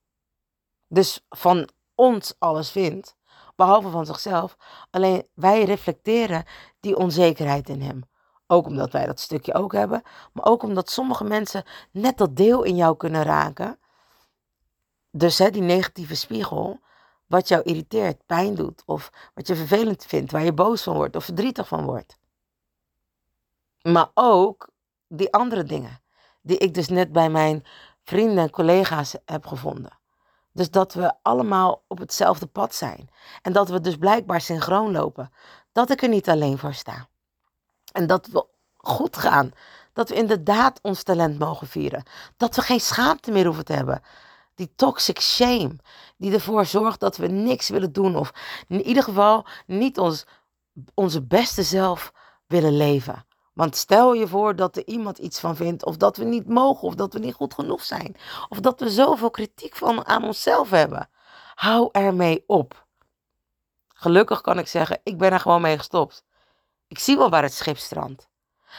Dus van ons alles vindt, behalve van zichzelf. Alleen wij reflecteren die onzekerheid in hem. Ook omdat wij dat stukje ook hebben, maar ook omdat sommige mensen net dat deel in jou kunnen raken. Dus hè, die negatieve spiegel, wat jou irriteert, pijn doet, of wat je vervelend vindt, waar je boos van wordt of verdrietig van wordt. Maar ook die andere dingen, die ik dus net bij mijn vrienden en collega's heb gevonden. Dus dat we allemaal op hetzelfde pad zijn. En dat we dus blijkbaar synchroon lopen. Dat ik er niet alleen voor sta. En dat we goed gaan. Dat we inderdaad ons talent mogen vieren. Dat we geen schaamte meer hoeven te hebben. Die toxic shame. Die ervoor zorgt dat we niks willen doen. Of in ieder geval niet ons, onze beste zelf willen leven. Want stel je voor dat er iemand iets van vindt, of dat we niet mogen, of dat we niet goed genoeg zijn, of dat we zoveel kritiek van aan onszelf hebben. Hou ermee op. Gelukkig kan ik zeggen, ik ben er gewoon mee gestopt. Ik zie wel waar het schip strandt.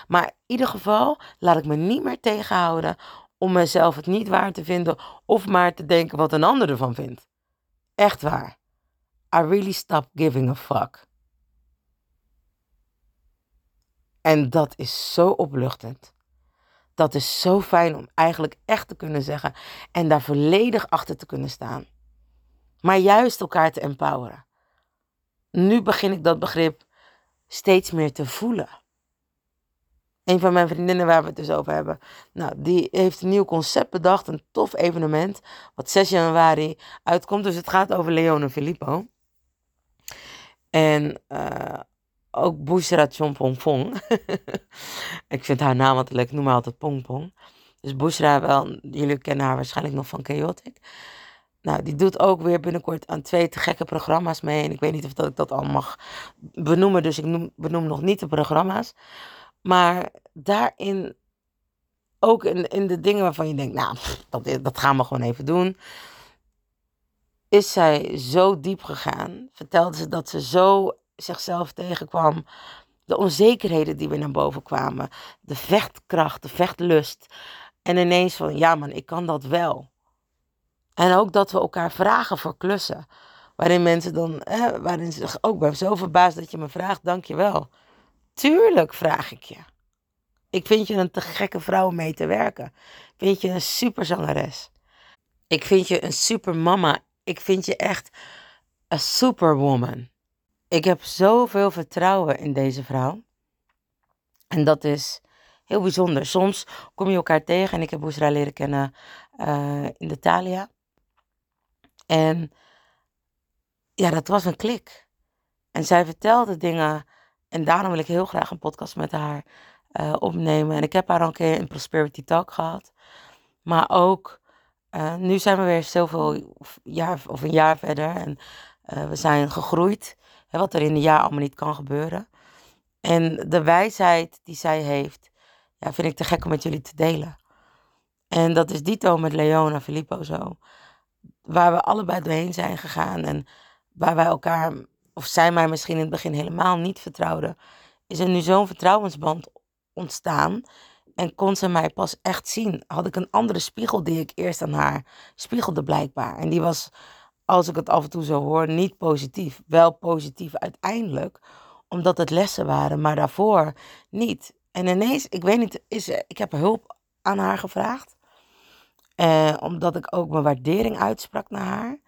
Maar in ieder geval laat ik me niet meer tegenhouden om mezelf het niet waar te vinden of maar te denken wat een ander ervan vindt. Echt waar. I really stop giving a fuck. En dat is zo opluchtend. Dat is zo fijn om eigenlijk echt te kunnen zeggen en daar volledig achter te kunnen staan. Maar juist elkaar te empoweren. Nu begin ik dat begrip steeds meer te voelen. Een van mijn vriendinnen waar we het dus over hebben, nou, die heeft een nieuw concept bedacht, een tof evenement, wat 6 januari uitkomt. Dus het gaat over Leone Filippo. En uh, ook Bushra Chompongpong. *laughs* ik vind haar naam altijd leuk, ik noem haar altijd Pongpong. Dus Bushra, wel, jullie kennen haar waarschijnlijk nog van Chaotic. Nou, die doet ook weer binnenkort aan twee te gekke programma's mee. En ik weet niet of dat ik dat al mag benoemen, dus ik noem, benoem nog niet de programma's. Maar daarin, ook in, in de dingen waarvan je denkt, nou, dat, dat gaan we gewoon even doen. Is zij zo diep gegaan? Vertelde ze dat ze zo zichzelf tegenkwam. De onzekerheden die weer naar boven kwamen. De vechtkracht, de vechtlust. En ineens van, ja man, ik kan dat wel. En ook dat we elkaar vragen voor klussen. Waarin mensen dan, waarin ze zich ook ben zo verbaasd dat je me vraagt, dankjewel. Tuurlijk vraag ik je. Ik vind je een te gekke vrouw om mee te werken. Ik vind je een super zangeres. Ik vind je een super mama. Ik vind je echt een superwoman. Ik heb zoveel vertrouwen in deze vrouw. En dat is heel bijzonder. Soms kom je elkaar tegen en ik heb Boesra leren kennen uh, in de. En ja, dat was een klik. En zij vertelde dingen en daarom wil ik heel graag een podcast met haar uh, opnemen. En ik heb haar al een keer in Prosperity Talk gehad. Maar ook, uh, nu zijn we weer zoveel jaar of een jaar verder. En we zijn gegroeid wat er in een jaar allemaal niet kan gebeuren. En de wijsheid die zij heeft, ja, vind ik te gek om met jullie te delen. En dat is dito met Leona Filippo zo. Waar we allebei doorheen zijn gegaan en waar wij elkaar, of zij mij misschien in het begin helemaal niet vertrouwden, is er nu zo'n vertrouwensband ontstaan. En kon ze mij pas echt zien. Had ik een andere spiegel die ik eerst aan haar spiegelde blijkbaar. En die was als ik het af en toe zo hoor, niet positief. Wel positief uiteindelijk, omdat het lessen waren, maar daarvoor niet. En ineens, ik weet niet, is, ik heb hulp aan haar gevraagd. Eh, omdat ik ook mijn waardering uitsprak naar haar.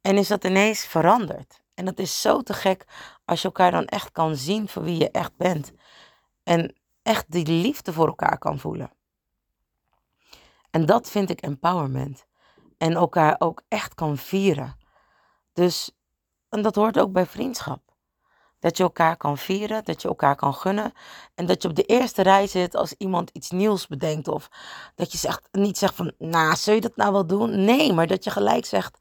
En is dat ineens veranderd. En dat is zo te gek als je elkaar dan echt kan zien voor wie je echt bent. En echt die liefde voor elkaar kan voelen. En dat vind ik empowerment en elkaar ook echt kan vieren. Dus, en dat hoort ook bij vriendschap. Dat je elkaar kan vieren, dat je elkaar kan gunnen. En dat je op de eerste rij zit als iemand iets nieuws bedenkt. Of dat je zegt, niet zegt van, nou, zul je dat nou wel doen? Nee, maar dat je gelijk zegt,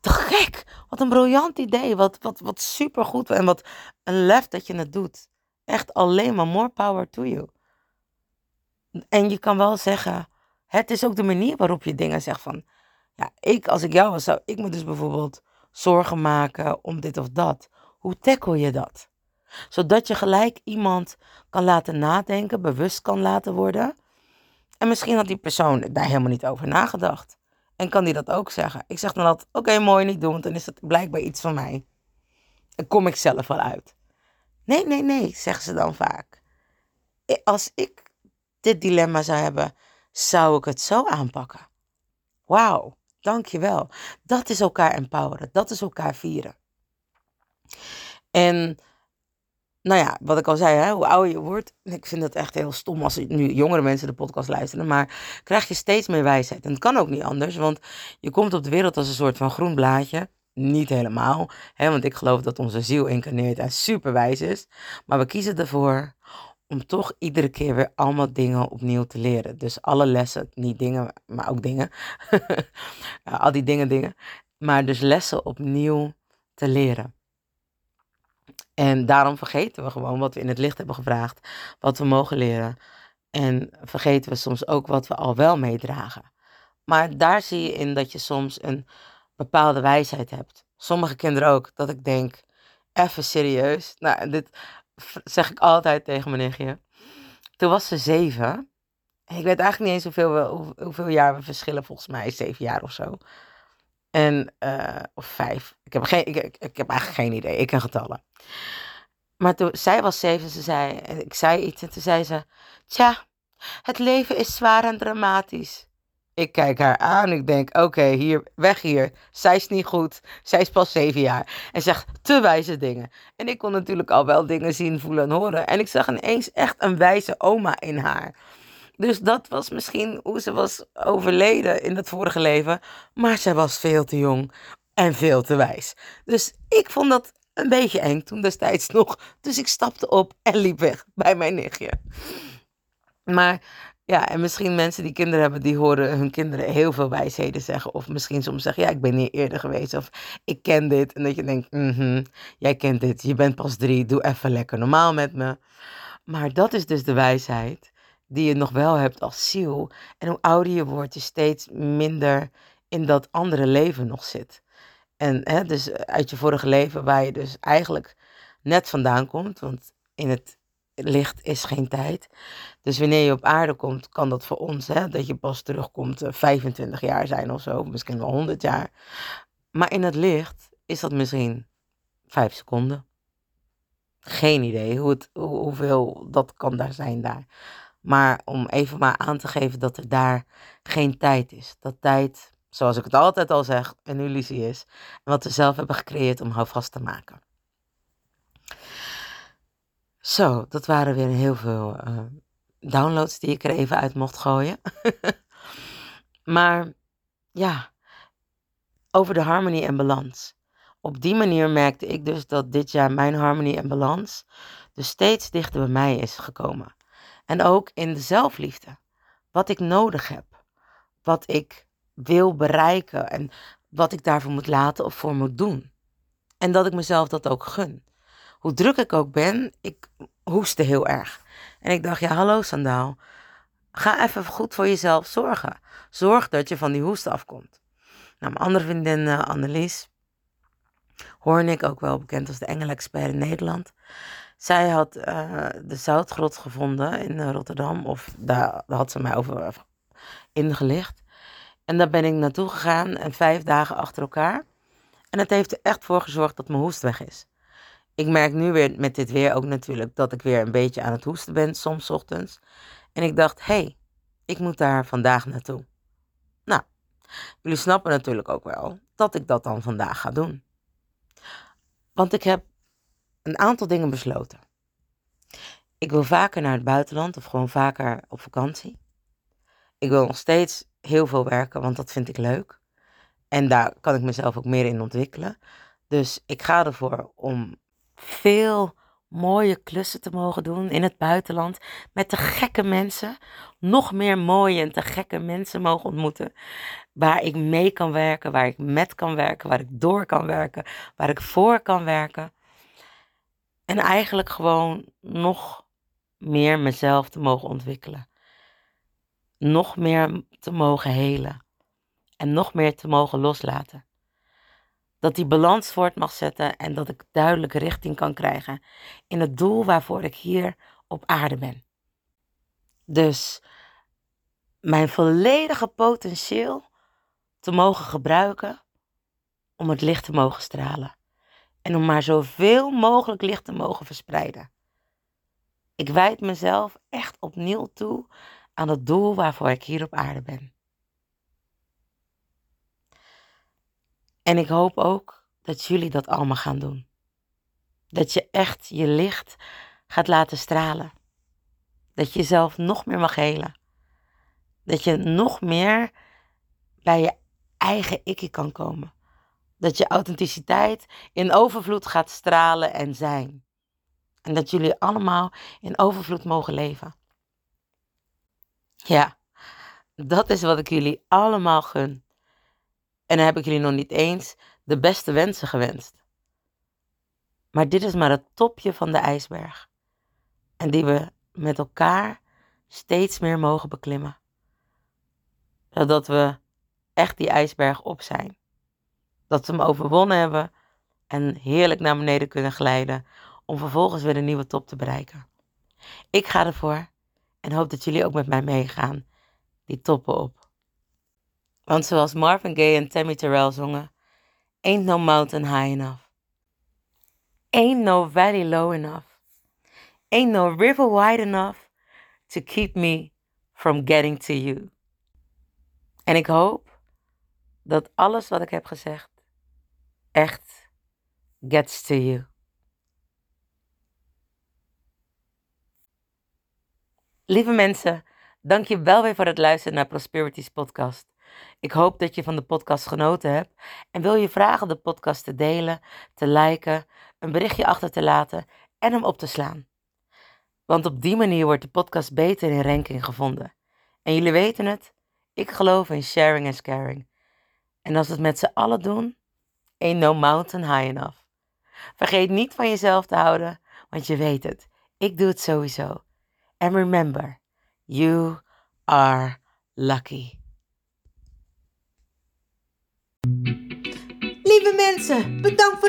te gek. Wat een briljant idee. Wat, wat, wat supergoed. En wat een lef dat je het doet. Echt alleen maar more power to you. En je kan wel zeggen, het is ook de manier waarop je dingen zegt van, ja, ik, als ik jou was, zou ik me dus bijvoorbeeld zorgen maken om dit of dat. Hoe tackle je dat? Zodat je gelijk iemand kan laten nadenken, bewust kan laten worden. En misschien had die persoon daar helemaal niet over nagedacht. En kan die dat ook zeggen? Ik zeg dan altijd, oké, mooi niet doen, want dan is het blijkbaar iets van mij. Dan kom ik zelf wel uit. Nee, nee, nee, zeggen ze dan vaak. Als ik dit dilemma zou hebben, zou ik het zo aanpakken. Wauw, dankjewel. Dat is elkaar empoweren, dat is elkaar vieren. En nou ja, wat ik al zei, hè, hoe ouder je wordt. Ik vind het echt heel stom als nu jongere mensen de podcast luisteren. Maar krijg je steeds meer wijsheid. En het kan ook niet anders, want je komt op de wereld als een soort van groen blaadje. Niet helemaal, hè, want ik geloof dat onze ziel incarneert en superwijs is. Maar we kiezen ervoor om toch iedere keer weer allemaal dingen opnieuw te leren. Dus alle lessen, niet dingen, maar ook dingen. *laughs* al die dingen, dingen. Maar dus lessen opnieuw te leren. En daarom vergeten we gewoon wat we in het licht hebben gevraagd, wat we mogen leren. En vergeten we soms ook wat we al wel meedragen. Maar daar zie je in dat je soms een bepaalde wijsheid hebt. Sommige kinderen ook, dat ik denk, even serieus. Nou, dit zeg ik altijd tegen mijn nichtje. Toen was ze zeven. Ik weet eigenlijk niet eens hoeveel, hoeveel jaar we verschillen, volgens mij zeven jaar of zo. En, uh, of vijf. Ik heb, geen, ik, ik, heb eigenlijk geen idee. Ik ken getallen. Maar toen, zij was zeven, ze zei, ik zei iets en toen zei ze, tja, het leven is zwaar en dramatisch. Ik kijk haar aan, ik denk, oké, hier, weg hier. Zij is niet goed, zij is pas zeven jaar. En zegt te wijze dingen. En ik kon natuurlijk al wel dingen zien, voelen en horen. En ik zag ineens echt een wijze oma in haar. Dus dat was misschien hoe ze was overleden in het vorige leven. Maar zij was veel te jong en veel te wijs. Dus ik vond dat een beetje eng toen destijds nog. Dus ik stapte op en liep weg bij mijn nichtje. Maar ja, en misschien mensen die kinderen hebben, die horen hun kinderen heel veel wijsheden zeggen. Of misschien soms zeggen, ja, ik ben hier eerder geweest. Of ik ken dit. En dat je denkt, mm jij kent dit. Je bent pas drie. Doe even lekker normaal met me. Maar dat is dus de wijsheid die je nog wel hebt als ziel. En hoe ouder je wordt, je steeds minder in dat andere leven nog zit. En hè, dus uit je vorige leven, waar je dus eigenlijk net vandaan komt, want in het licht is geen tijd. Dus wanneer je op aarde komt, kan dat voor ons, hè, dat je pas terugkomt, 25 eh, jaar zijn of zo, misschien wel 100 jaar. Maar in het licht is dat misschien 5 seconden. Geen idee hoe het, hoeveel dat kan daar zijn daar. Maar om even maar aan te geven dat er daar geen tijd is. Dat tijd, zoals ik het altijd al zeg, een illusie is. Wat we zelf hebben gecreëerd om houvast te maken. Zo, dat waren weer heel veel uh, downloads die ik er even uit mocht gooien. *laughs* maar ja, over de harmonie en balans. Op die manier merkte ik dus dat dit jaar mijn harmonie en balans dus steeds dichter bij mij is gekomen. En ook in de zelfliefde. Wat ik nodig heb. Wat ik wil bereiken en wat ik daarvoor moet laten of voor moet doen. En dat ik mezelf dat ook gun. Hoe druk ik ook ben, ik hoestte heel erg. En ik dacht, ja, hallo Sandaal. Ga even goed voor jezelf zorgen. Zorg dat je van die hoest afkomt. Nou, mijn andere vriendin uh, Annelies, ik ook wel bekend als de engelexpert in Nederland. Zij had uh, de zoutgrot gevonden in eh, Rotterdam, of daar, had ze mij over ingelicht. En daar ben ik naartoe gegaan en vijf dagen achter elkaar. En het heeft er echt voor gezorgd dat mijn hoest weg is. Ik merk nu weer met dit weer ook natuurlijk dat ik weer een beetje aan het hoesten ben, soms ochtends. En ik dacht, hé, hey, ik moet daar vandaag naartoe. Nou, jullie snappen natuurlijk ook wel dat ik dat dan vandaag ga doen. Want ik heb een aantal dingen besloten. Ik wil vaker naar het buitenland of gewoon vaker op vakantie. Ik wil nog steeds heel veel werken, want dat vind ik leuk. En daar kan ik mezelf ook meer in ontwikkelen. Dus ik ga ervoor om veel mooie klussen te mogen doen in het buitenland. Met de gekke mensen. Nog meer mooie en te gekke mensen mogen ontmoeten. Waar ik mee kan werken, waar ik met kan werken, waar ik door kan werken, waar ik voor kan werken. En eigenlijk gewoon nog meer mezelf te mogen ontwikkelen. Nog meer te mogen helen. En nog meer te mogen loslaten. Dat die balans voort mag zetten en dat ik duidelijk richting kan krijgen in het doel waarvoor ik hier op aarde ben. Dus mijn volledige potentieel te mogen gebruiken om het licht te mogen stralen. En om maar zoveel mogelijk licht te mogen verspreiden. Ik wijd mezelf echt opnieuw toe aan het doel waarvoor ik hier op aarde ben. En ik hoop ook dat jullie dat allemaal gaan doen. Dat je echt je licht gaat laten stralen. Dat je jezelf nog meer mag helen. Dat je nog meer bij je eigen ikkie kan komen. Dat je authenticiteit in overvloed gaat stralen en zijn. En dat jullie allemaal in overvloed mogen leven. Ja, dat is wat ik jullie allemaal gun. En dan heb ik jullie nog niet eens de beste wensen gewenst. Maar dit is maar het topje van de ijsberg. En die we met elkaar steeds meer mogen beklimmen. Zodat we echt die ijsberg op zijn. Dat we hem overwonnen hebben en heerlijk naar beneden kunnen glijden om vervolgens weer een nieuwe top te bereiken. Ik ga ervoor en hoop dat jullie ook met mij meegaan die toppen op. Want zoals Marvin Gaye en Tammy Terrell zongen, Ain't no mountain high enough. Ain't no valley low enough. Ain't no river wide enough to keep me from getting to you. En ik hoop dat alles wat ik heb gezegd echt gets to you. Lieve mensen, dank je wel weer voor het luisteren naar Prosperities podcast. Ik hoop dat je van de podcast genoten hebt en wil je vragen de podcast te delen, te liken, een berichtje achter te laten en hem op te slaan. Want op die manier wordt de podcast beter in ranking gevonden. En jullie weten het, ik geloof in sharing en caring. En als we het met z'n allen doen, ain't no mountain high enough. Vergeet niet van jezelf te houden, want je weet het. Ik doe het sowieso. And remember, you are lucky. Lieve mensen, bedankt voor